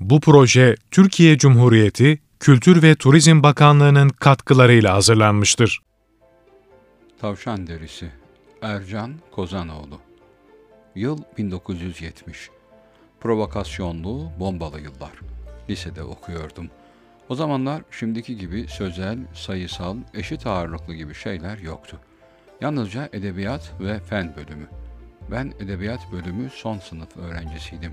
Bu proje Türkiye Cumhuriyeti Kültür ve Turizm Bakanlığı'nın katkılarıyla hazırlanmıştır. Tavşan Derisi Ercan Kozanoğlu Yıl 1970 Provokasyonlu, bombalı yıllar. Lisede okuyordum. O zamanlar şimdiki gibi sözel, sayısal, eşit ağırlıklı gibi şeyler yoktu. Yalnızca edebiyat ve fen bölümü. Ben edebiyat bölümü son sınıf öğrencisiydim.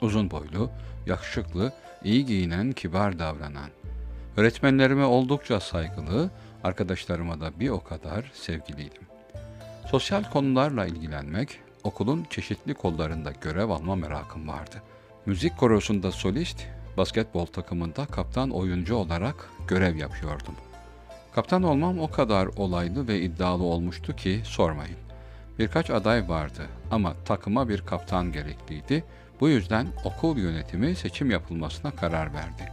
Uzun boylu, yakışıklı, iyi giyinen, kibar davranan. Öğretmenlerime oldukça saygılı, arkadaşlarıma da bir o kadar sevgiliydim. Sosyal konularla ilgilenmek, okulun çeşitli kollarında görev alma merakım vardı. Müzik korosunda solist, basketbol takımında kaptan oyuncu olarak görev yapıyordum. Kaptan olmam o kadar olaylı ve iddialı olmuştu ki sormayın. Birkaç aday vardı ama takıma bir kaptan gerekliydi. Bu yüzden okul yönetimi seçim yapılmasına karar verdi.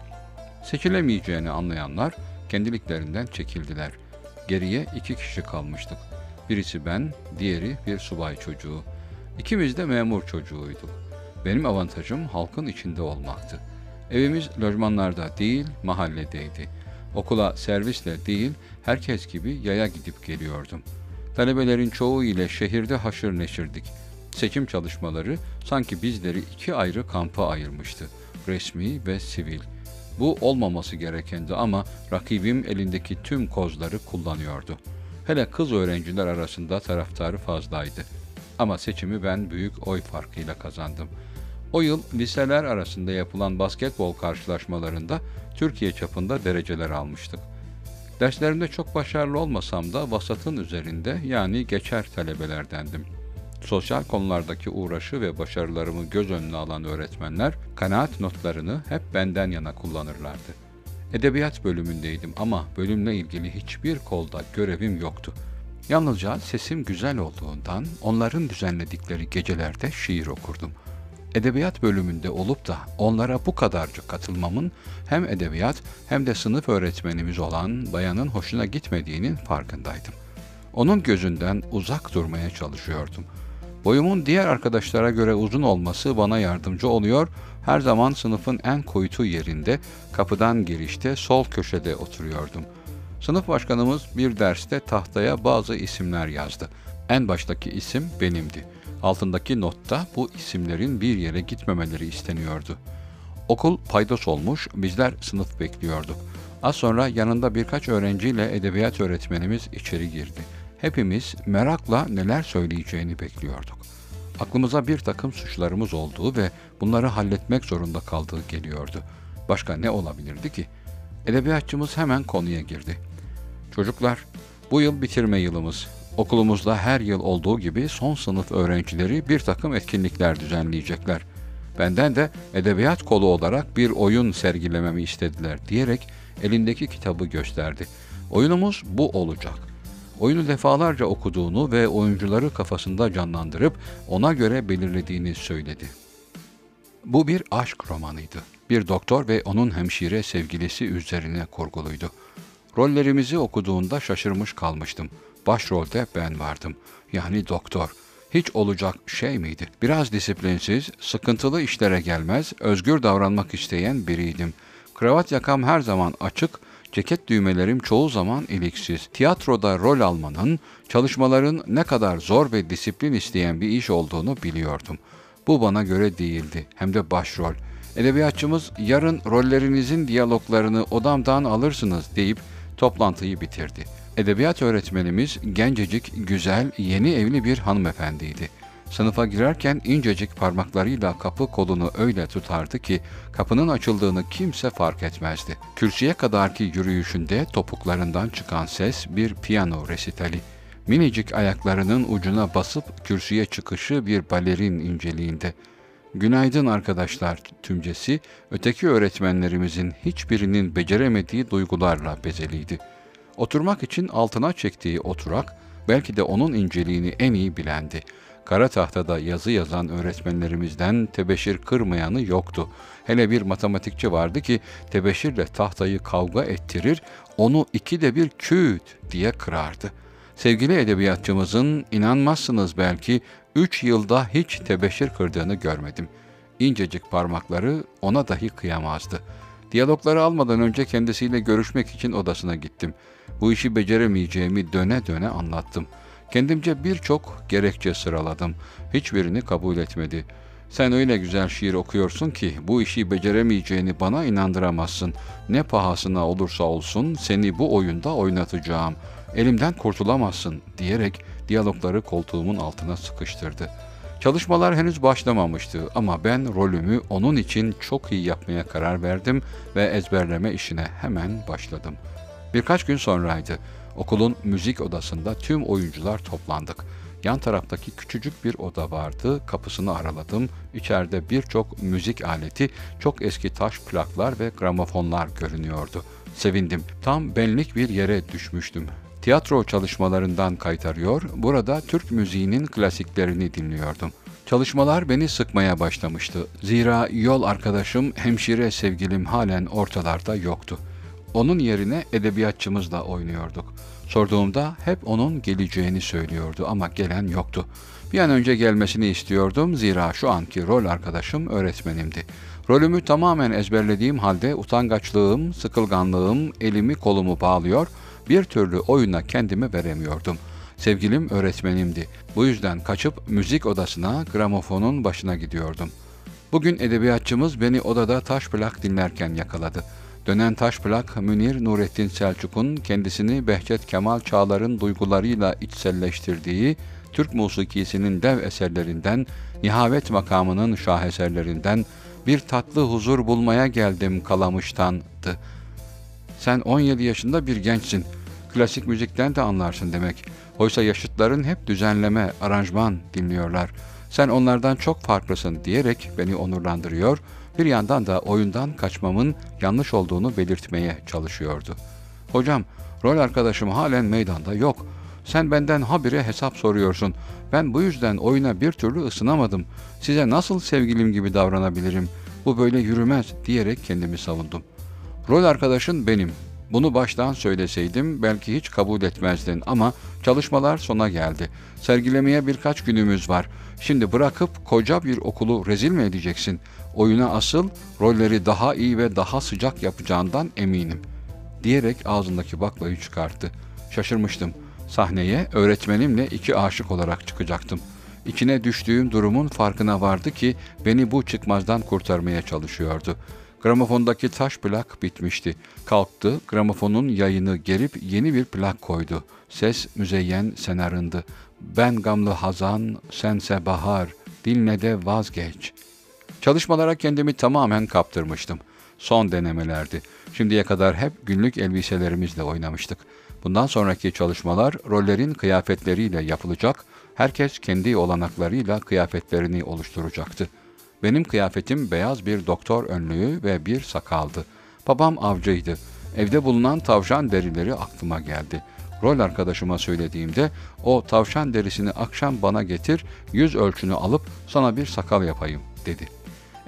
Seçilemeyeceğini anlayanlar kendiliklerinden çekildiler. Geriye iki kişi kalmıştık. Birisi ben, diğeri bir subay çocuğu. İkimiz de memur çocuğuyduk. Benim avantajım halkın içinde olmaktı. Evimiz lojmanlarda değil, mahalledeydi. Okula servisle değil, herkes gibi yaya gidip geliyordum. Talebelerin çoğu ile şehirde haşır neşirdik. Seçim çalışmaları sanki bizleri iki ayrı kampa ayırmıştı. Resmi ve sivil. Bu olmaması gerekendi ama rakibim elindeki tüm kozları kullanıyordu. Hele kız öğrenciler arasında taraftarı fazlaydı. Ama seçimi ben büyük oy farkıyla kazandım. O yıl liseler arasında yapılan basketbol karşılaşmalarında Türkiye çapında dereceler almıştık. Derslerimde çok başarılı olmasam da vasatın üzerinde yani geçer talebelerdendim. Sosyal konulardaki uğraşı ve başarılarımı göz önüne alan öğretmenler kanaat notlarını hep benden yana kullanırlardı. Edebiyat bölümündeydim ama bölümle ilgili hiçbir kolda görevim yoktu. Yalnızca sesim güzel olduğundan onların düzenledikleri gecelerde şiir okurdum. Edebiyat bölümünde olup da onlara bu kadarcık katılmamın hem edebiyat hem de sınıf öğretmenimiz olan bayanın hoşuna gitmediğinin farkındaydım. Onun gözünden uzak durmaya çalışıyordum. Boyumun diğer arkadaşlara göre uzun olması bana yardımcı oluyor, her zaman sınıfın en koyutu yerinde, kapıdan girişte sol köşede oturuyordum. Sınıf başkanımız bir derste tahtaya bazı isimler yazdı. En baştaki isim benimdi. Altındaki notta bu isimlerin bir yere gitmemeleri isteniyordu. Okul paydos olmuş, bizler sınıf bekliyorduk. Az sonra yanında birkaç öğrenciyle edebiyat öğretmenimiz içeri girdi. Hepimiz merakla neler söyleyeceğini bekliyorduk. Aklımıza bir takım suçlarımız olduğu ve bunları halletmek zorunda kaldığı geliyordu. Başka ne olabilirdi ki? Edebiyatçımız hemen konuya girdi. Çocuklar, bu yıl bitirme yılımız. Okulumuzda her yıl olduğu gibi son sınıf öğrencileri bir takım etkinlikler düzenleyecekler. Benden de edebiyat kolu olarak bir oyun sergilememi istediler diyerek elindeki kitabı gösterdi. Oyunumuz bu olacak. Oyunu defalarca okuduğunu ve oyuncuları kafasında canlandırıp ona göre belirlediğini söyledi. Bu bir aşk romanıydı. Bir doktor ve onun hemşire sevgilisi üzerine kurguluydu. Rollerimizi okuduğunda şaşırmış kalmıştım. Başrolde ben vardım. Yani doktor. Hiç olacak şey miydi? Biraz disiplinsiz, sıkıntılı işlere gelmez, özgür davranmak isteyen biriydim. Kravat yakam her zaman açık, ceket düğmelerim çoğu zaman iliksiz. Tiyatroda rol almanın, çalışmaların ne kadar zor ve disiplin isteyen bir iş olduğunu biliyordum. Bu bana göre değildi, hem de başrol. Edebiyatçımız yarın rollerinizin diyaloglarını odamdan alırsınız deyip toplantıyı bitirdi. Edebiyat öğretmenimiz gencecik, güzel, yeni evli bir hanımefendiydi. Sınıfa girerken incecik parmaklarıyla kapı kolunu öyle tutardı ki kapının açıldığını kimse fark etmezdi. Kürsüye kadarki yürüyüşünde topuklarından çıkan ses bir piyano resitali. Minicik ayaklarının ucuna basıp kürsüye çıkışı bir balerin inceliğinde. Günaydın arkadaşlar tümcesi öteki öğretmenlerimizin hiçbirinin beceremediği duygularla bezeliydi. Oturmak için altına çektiği oturak belki de onun inceliğini en iyi bilendi. Kara tahtada yazı yazan öğretmenlerimizden tebeşir kırmayanı yoktu. Hele bir matematikçi vardı ki tebeşirle tahtayı kavga ettirir, onu iki de bir küt diye kırardı. Sevgili edebiyatçımızın inanmazsınız belki üç yılda hiç tebeşir kırdığını görmedim. incecik parmakları ona dahi kıyamazdı. Diyalogları almadan önce kendisiyle görüşmek için odasına gittim. Bu işi beceremeyeceğimi döne döne anlattım. Kendimce birçok gerekçe sıraladım. Hiçbirini kabul etmedi. Sen öyle güzel şiir okuyorsun ki bu işi beceremeyeceğini bana inandıramazsın. Ne pahasına olursa olsun seni bu oyunda oynatacağım. Elimden kurtulamazsın diyerek diyalogları koltuğumun altına sıkıştırdı. Çalışmalar henüz başlamamıştı ama ben rolümü onun için çok iyi yapmaya karar verdim ve ezberleme işine hemen başladım. Birkaç gün sonraydı. Okulun müzik odasında tüm oyuncular toplandık. Yan taraftaki küçücük bir oda vardı. Kapısını araladım. İçeride birçok müzik aleti, çok eski taş plaklar ve gramofonlar görünüyordu. Sevindim. Tam benlik bir yere düşmüştüm. Tiyatro çalışmalarından kaytarıyor, burada Türk müziğinin klasiklerini dinliyordum. Çalışmalar beni sıkmaya başlamıştı. Zira yol arkadaşım, hemşire sevgilim halen ortalarda yoktu. Onun yerine edebiyatçımızla oynuyorduk. Sorduğumda hep onun geleceğini söylüyordu ama gelen yoktu. Bir an önce gelmesini istiyordum zira şu anki rol arkadaşım öğretmenimdi. Rolümü tamamen ezberlediğim halde utangaçlığım, sıkılganlığım elimi kolumu bağlıyor, bir türlü oyuna kendimi veremiyordum. Sevgilim öğretmenimdi. Bu yüzden kaçıp müzik odasına gramofonun başına gidiyordum. Bugün edebiyatçımız beni odada taş plak dinlerken yakaladı. Dönen taş plak Münir Nurettin Selçuk'un kendisini Behçet Kemal Çağlar'ın duygularıyla içselleştirdiği Türk musikisinin dev eserlerinden, nihavet makamının şaheserlerinden bir tatlı huzur bulmaya geldim Kalamış'tandı. Sen 17 yaşında bir gençsin. Klasik müzikten de anlarsın demek. Oysa yaşıtların hep düzenleme, aranjman dinliyorlar. Sen onlardan çok farklısın diyerek beni onurlandırıyor, bir yandan da oyundan kaçmamın yanlış olduğunu belirtmeye çalışıyordu. Hocam, rol arkadaşım halen meydanda yok. Sen benden habire hesap soruyorsun. Ben bu yüzden oyuna bir türlü ısınamadım. Size nasıl sevgilim gibi davranabilirim? Bu böyle yürümez diyerek kendimi savundum. Rol arkadaşın benim. Bunu baştan söyleseydim belki hiç kabul etmezdin ama çalışmalar sona geldi. Sergilemeye birkaç günümüz var. Şimdi bırakıp koca bir okulu rezil mi edeceksin? Oyuna asıl rolleri daha iyi ve daha sıcak yapacağından eminim. Diyerek ağzındaki baklayı çıkarttı. Şaşırmıştım. Sahneye öğretmenimle iki aşık olarak çıkacaktım. İçine düştüğüm durumun farkına vardı ki beni bu çıkmazdan kurtarmaya çalışıyordu. Gramofondaki taş plak bitmişti. Kalktı, gramofonun yayını gerip yeni bir plak koydu. Ses müzeyyen senarındı. Ben gamlı hazan, sense bahar, dinle de vazgeç. Çalışmalara kendimi tamamen kaptırmıştım. Son denemelerdi. Şimdiye kadar hep günlük elbiselerimizle oynamıştık. Bundan sonraki çalışmalar rollerin kıyafetleriyle yapılacak, herkes kendi olanaklarıyla kıyafetlerini oluşturacaktı. Benim kıyafetim beyaz bir doktor önlüğü ve bir sakaldı. Babam avcıydı. Evde bulunan tavşan derileri aklıma geldi. Rol arkadaşıma söylediğimde o tavşan derisini akşam bana getir, yüz ölçünü alıp sana bir sakal yapayım dedi.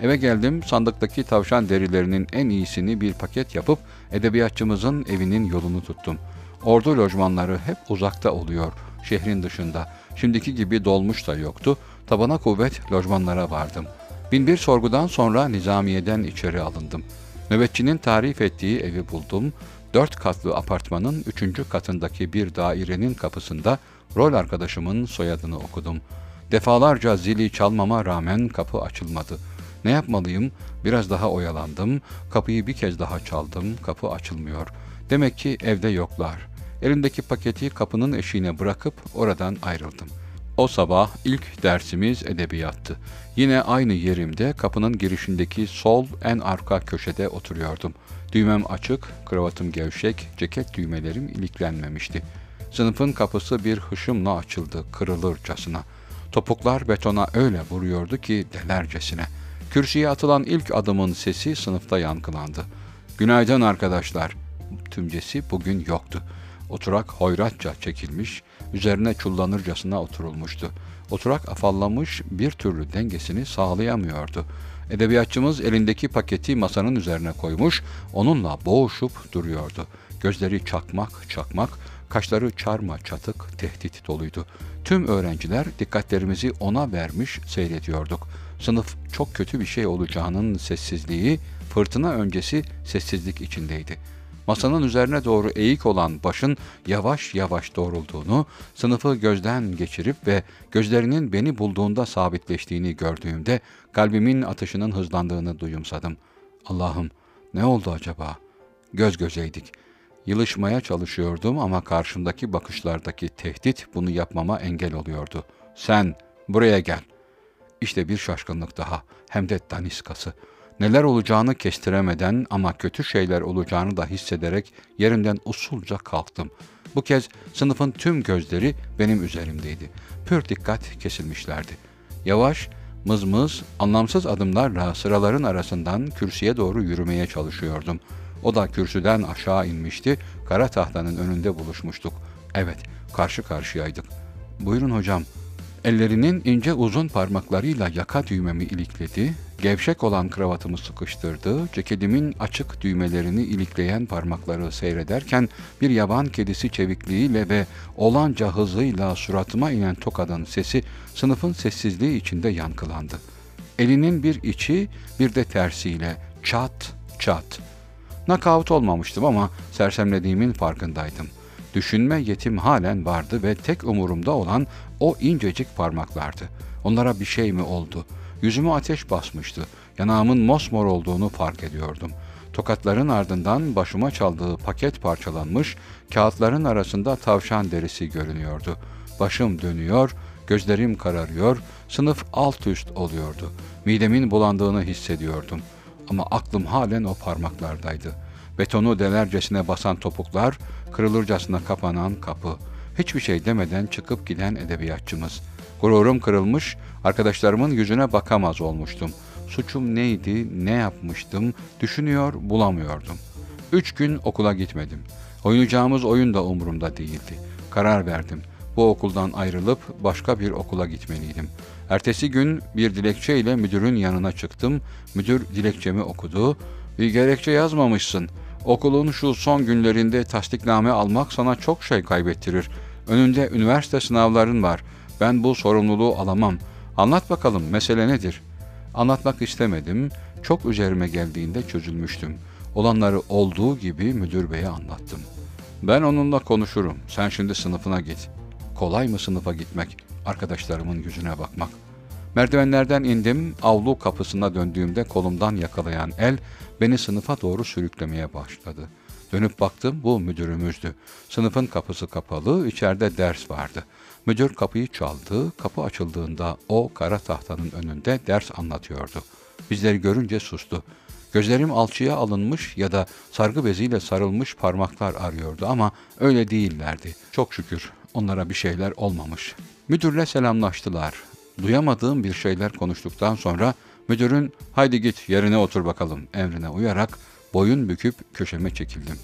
Eve geldim sandıktaki tavşan derilerinin en iyisini bir paket yapıp edebiyatçımızın evinin yolunu tuttum. Ordu lojmanları hep uzakta oluyor, şehrin dışında. Şimdiki gibi dolmuş da yoktu. Tabana kuvvet lojmanlara vardım. Binbir sorgudan sonra nizamiyeden içeri alındım. Nöbetçinin tarif ettiği evi buldum. Dört katlı apartmanın üçüncü katındaki bir dairenin kapısında rol arkadaşımın soyadını okudum. Defalarca zili çalmama rağmen kapı açılmadı. Ne yapmalıyım? Biraz daha oyalandım. Kapıyı bir kez daha çaldım. Kapı açılmıyor. Demek ki evde yoklar. Elimdeki paketi kapının eşiğine bırakıp oradan ayrıldım. O sabah ilk dersimiz edebiyattı. Yine aynı yerimde kapının girişindeki sol en arka köşede oturuyordum. Düğmem açık, kravatım gevşek, ceket düğmelerim iliklenmemişti. Sınıfın kapısı bir hışımla açıldı, kırılırcasına. Topuklar betona öyle vuruyordu ki delercesine. Kürsüye atılan ilk adımın sesi sınıfta yankılandı. Günaydın arkadaşlar. Tümcesi bugün yoktu. Oturak hoyratça çekilmiş, üzerine çullanırcasına oturulmuştu. Oturak afallamış, bir türlü dengesini sağlayamıyordu. Edebiyatçımız elindeki paketi masanın üzerine koymuş, onunla boğuşup duruyordu. Gözleri çakmak çakmak, Kaşları çarma çatık, tehdit doluydu. Tüm öğrenciler dikkatlerimizi ona vermiş seyrediyorduk. Sınıf çok kötü bir şey olacağının sessizliği, fırtına öncesi sessizlik içindeydi. Masanın üzerine doğru eğik olan başın yavaş yavaş doğrulduğunu, sınıfı gözden geçirip ve gözlerinin beni bulduğunda sabitleştiğini gördüğümde kalbimin atışının hızlandığını duyumsadım. Allah'ım ne oldu acaba? Göz gözeydik. Yılışmaya çalışıyordum ama karşımdaki bakışlardaki tehdit bunu yapmama engel oluyordu. Sen buraya gel. İşte bir şaşkınlık daha hem de daniskası. Neler olacağını kestiremeden ama kötü şeyler olacağını da hissederek yerimden usulca kalktım. Bu kez sınıfın tüm gözleri benim üzerimdeydi. Pür dikkat kesilmişlerdi. Yavaş, mızmız, anlamsız adımlarla sıraların arasından kürsüye doğru yürümeye çalışıyordum. O da kürsüden aşağı inmişti, kara tahtanın önünde buluşmuştuk. Evet, karşı karşıyaydık. Buyurun hocam. Ellerinin ince uzun parmaklarıyla yaka düğmemi ilikledi, gevşek olan kravatımı sıkıştırdı, ceketimin açık düğmelerini ilikleyen parmakları seyrederken bir yaban kedisi çevikliğiyle ve olanca hızıyla suratıma inen tokadın sesi sınıfın sessizliği içinde yankılandı. Elinin bir içi bir de tersiyle çat çat. Nakavt olmamıştım ama sersemlediğimin farkındaydım. Düşünme yetim halen vardı ve tek umurumda olan o incecik parmaklardı. Onlara bir şey mi oldu? Yüzümü ateş basmıştı. Yanağımın mosmor olduğunu fark ediyordum. Tokatların ardından başıma çaldığı paket parçalanmış, kağıtların arasında tavşan derisi görünüyordu. Başım dönüyor, gözlerim kararıyor, sınıf alt üst oluyordu. Midemin bulandığını hissediyordum. Ama aklım halen o parmaklardaydı. Betonu delercesine basan topuklar, kırılırcasına kapanan kapı. Hiçbir şey demeden çıkıp giden edebiyatçımız. Gururum kırılmış, arkadaşlarımın yüzüne bakamaz olmuştum. Suçum neydi, ne yapmıştım, düşünüyor, bulamıyordum. Üç gün okula gitmedim. Oynayacağımız oyun da umurumda değildi. Karar verdim. Bu okuldan ayrılıp başka bir okula gitmeliydim. Ertesi gün bir dilekçe ile müdürün yanına çıktım. Müdür dilekçemi okudu. Bir gerekçe yazmamışsın. Okulun şu son günlerinde tasdikname almak sana çok şey kaybettirir. Önünde üniversite sınavların var. Ben bu sorumluluğu alamam. Anlat bakalım mesele nedir? Anlatmak istemedim. Çok üzerime geldiğinde çözülmüştüm. Olanları olduğu gibi müdür beye anlattım. Ben onunla konuşurum. Sen şimdi sınıfına git. Kolay mı sınıfa gitmek? Arkadaşlarımın yüzüne bakmak. Merdivenlerden indim, avlu kapısına döndüğümde kolumdan yakalayan el beni sınıfa doğru sürüklemeye başladı. Dönüp baktım bu müdürümüzdü. Sınıfın kapısı kapalı, içeride ders vardı. Müdür kapıyı çaldı, kapı açıldığında o kara tahtanın önünde ders anlatıyordu. Bizleri görünce sustu. Gözlerim alçıya alınmış ya da sargı beziyle sarılmış parmaklar arıyordu ama öyle değillerdi. Çok şükür onlara bir şeyler olmamış. Müdürle selamlaştılar. Duyamadığım bir şeyler konuştuktan sonra müdürün haydi git yerine otur bakalım emrine uyarak boyun büküp köşeme çekildim.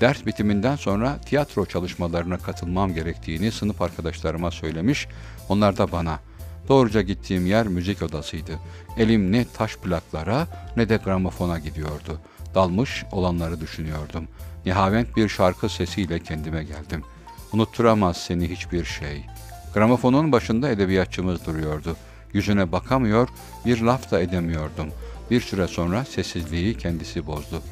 Ders bitiminden sonra tiyatro çalışmalarına katılmam gerektiğini sınıf arkadaşlarıma söylemiş, onlar da bana. Doğruca gittiğim yer müzik odasıydı. Elim ne taş plaklara ne de gramofona gidiyordu. Dalmış olanları düşünüyordum. Nihavent bir şarkı sesiyle kendime geldim. Unutturamaz seni hiçbir şey. Gramofonun başında edebiyatçımız duruyordu. Yüzüne bakamıyor, bir laf da edemiyordum. Bir süre sonra sessizliği kendisi bozdu.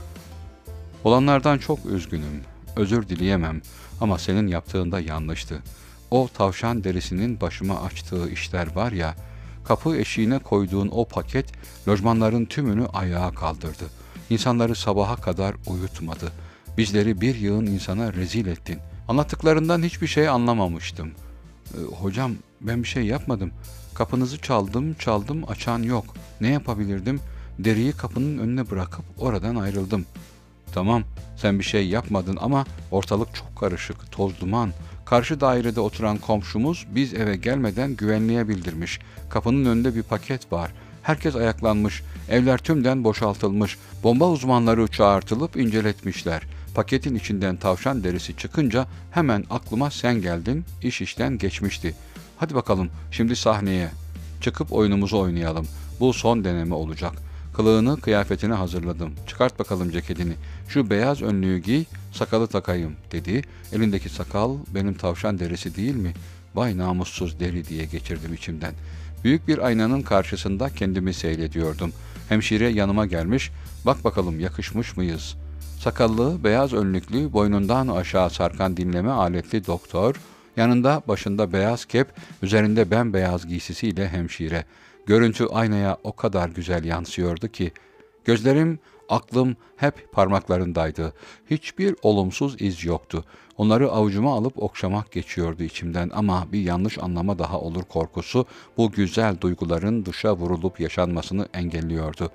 Olanlardan çok üzgünüm. Özür dileyemem ama senin yaptığında yanlıştı. O tavşan derisinin başıma açtığı işler var ya, kapı eşiğine koyduğun o paket lojmanların tümünü ayağa kaldırdı. İnsanları sabaha kadar uyutmadı. Bizleri bir yığın insana rezil ettin. Anlattıklarından hiçbir şey anlamamıştım. E, hocam ben bir şey yapmadım. Kapınızı çaldım, çaldım, açan yok. Ne yapabilirdim? Deriyi kapının önüne bırakıp oradan ayrıldım. Tamam, sen bir şey yapmadın ama ortalık çok karışık, toz duman. Karşı dairede oturan komşumuz biz eve gelmeden güvenliğe bildirmiş. Kapının önünde bir paket var. Herkes ayaklanmış. Evler tümden boşaltılmış. Bomba uzmanları çağırtılıp inceletmişler. Paketin içinden tavşan derisi çıkınca hemen aklıma sen geldin. İş işten geçmişti. Hadi bakalım şimdi sahneye. Çıkıp oyunumuzu oynayalım. Bu son deneme olacak. Kılığını, kıyafetini hazırladım. Çıkart bakalım ceketini. Şu beyaz önlüğü giy, sakalı takayım dedi. Elindeki sakal benim tavşan derisi değil mi? Vay namussuz deri diye geçirdim içimden. Büyük bir aynanın karşısında kendimi seyrediyordum. Hemşire yanıma gelmiş, bak bakalım yakışmış mıyız? Sakallı, beyaz önlüklü, boynundan aşağı sarkan dinleme aletli doktor, yanında başında beyaz kep, üzerinde bembeyaz giysisiyle hemşire. Görüntü aynaya o kadar güzel yansıyordu ki, gözlerim, aklım hep parmaklarındaydı. Hiçbir olumsuz iz yoktu. Onları avucuma alıp okşamak geçiyordu içimden ama bir yanlış anlama daha olur korkusu bu güzel duyguların dışa vurulup yaşanmasını engelliyordu.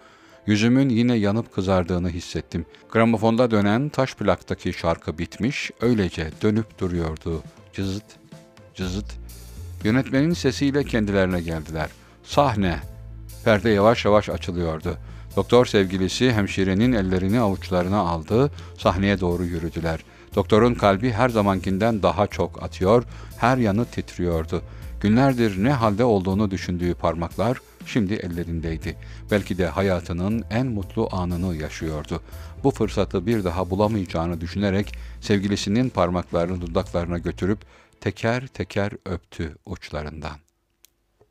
Yüzümün yine yanıp kızardığını hissettim. Gramofonda dönen taş plaktaki şarkı bitmiş, öylece dönüp duruyordu. Cızıt, cızıt. Yönetmenin sesiyle kendilerine geldiler. Sahne. Perde yavaş yavaş açılıyordu. Doktor sevgilisi hemşirenin ellerini avuçlarına aldı, sahneye doğru yürüdüler. Doktorun kalbi her zamankinden daha çok atıyor, her yanı titriyordu. Günlerdir ne halde olduğunu düşündüğü parmaklar şimdi ellerindeydi. Belki de hayatının en mutlu anını yaşıyordu. Bu fırsatı bir daha bulamayacağını düşünerek sevgilisinin parmaklarını dudaklarına götürüp teker teker öptü uçlarından.